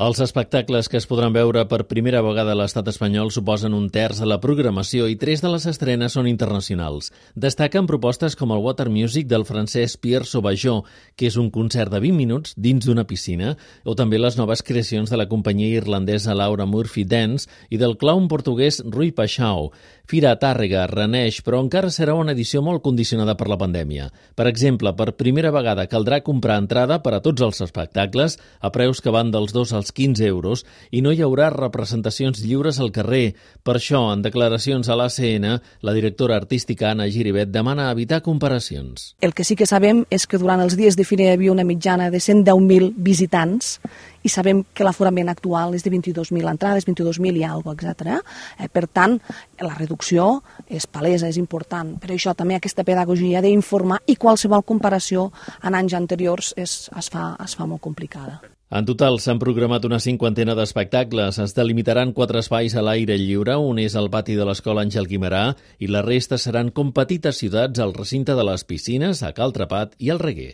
Els espectacles que es podran veure per primera vegada a l'estat espanyol suposen un terç de la programació i tres de les estrenes són internacionals. Destaquen propostes com el Water Music del francès Pierre Sauvageux, que és un concert de 20 minuts dins d'una piscina, o també les noves creacions de la companyia irlandesa Laura Murphy Dance i del clown portuguès Rui Pachau. Fira Tàrrega reneix, però encara serà una edició molt condicionada per la pandèmia. Per exemple, per primera vegada caldrà comprar entrada per a tots els espectacles a preus que van dels 2 als 15 euros i no hi haurà representacions lliures al carrer. Per això, en declaracions a l'ACN, la directora artística Anna Giribet demana evitar comparacions. El que sí que sabem és que durant els dies de fira hi havia una mitjana de 110.000 visitants i sabem que l'aforament actual és de 22.000 entrades, 22.000 i alguna etc. Eh, per tant, la reducció és palesa, és important. Per això també aquesta pedagogia d'informar i qualsevol comparació en anys anteriors és, es, fa, es fa molt complicada. En total s'han programat una cinquantena d'espectacles. Es delimitaran quatre espais a l'aire lliure, un és el pati de l'Escola Àngel Guimarà i la resta seran com petites ciutats al recinte de les piscines, a Cal Trapat i al Reguer.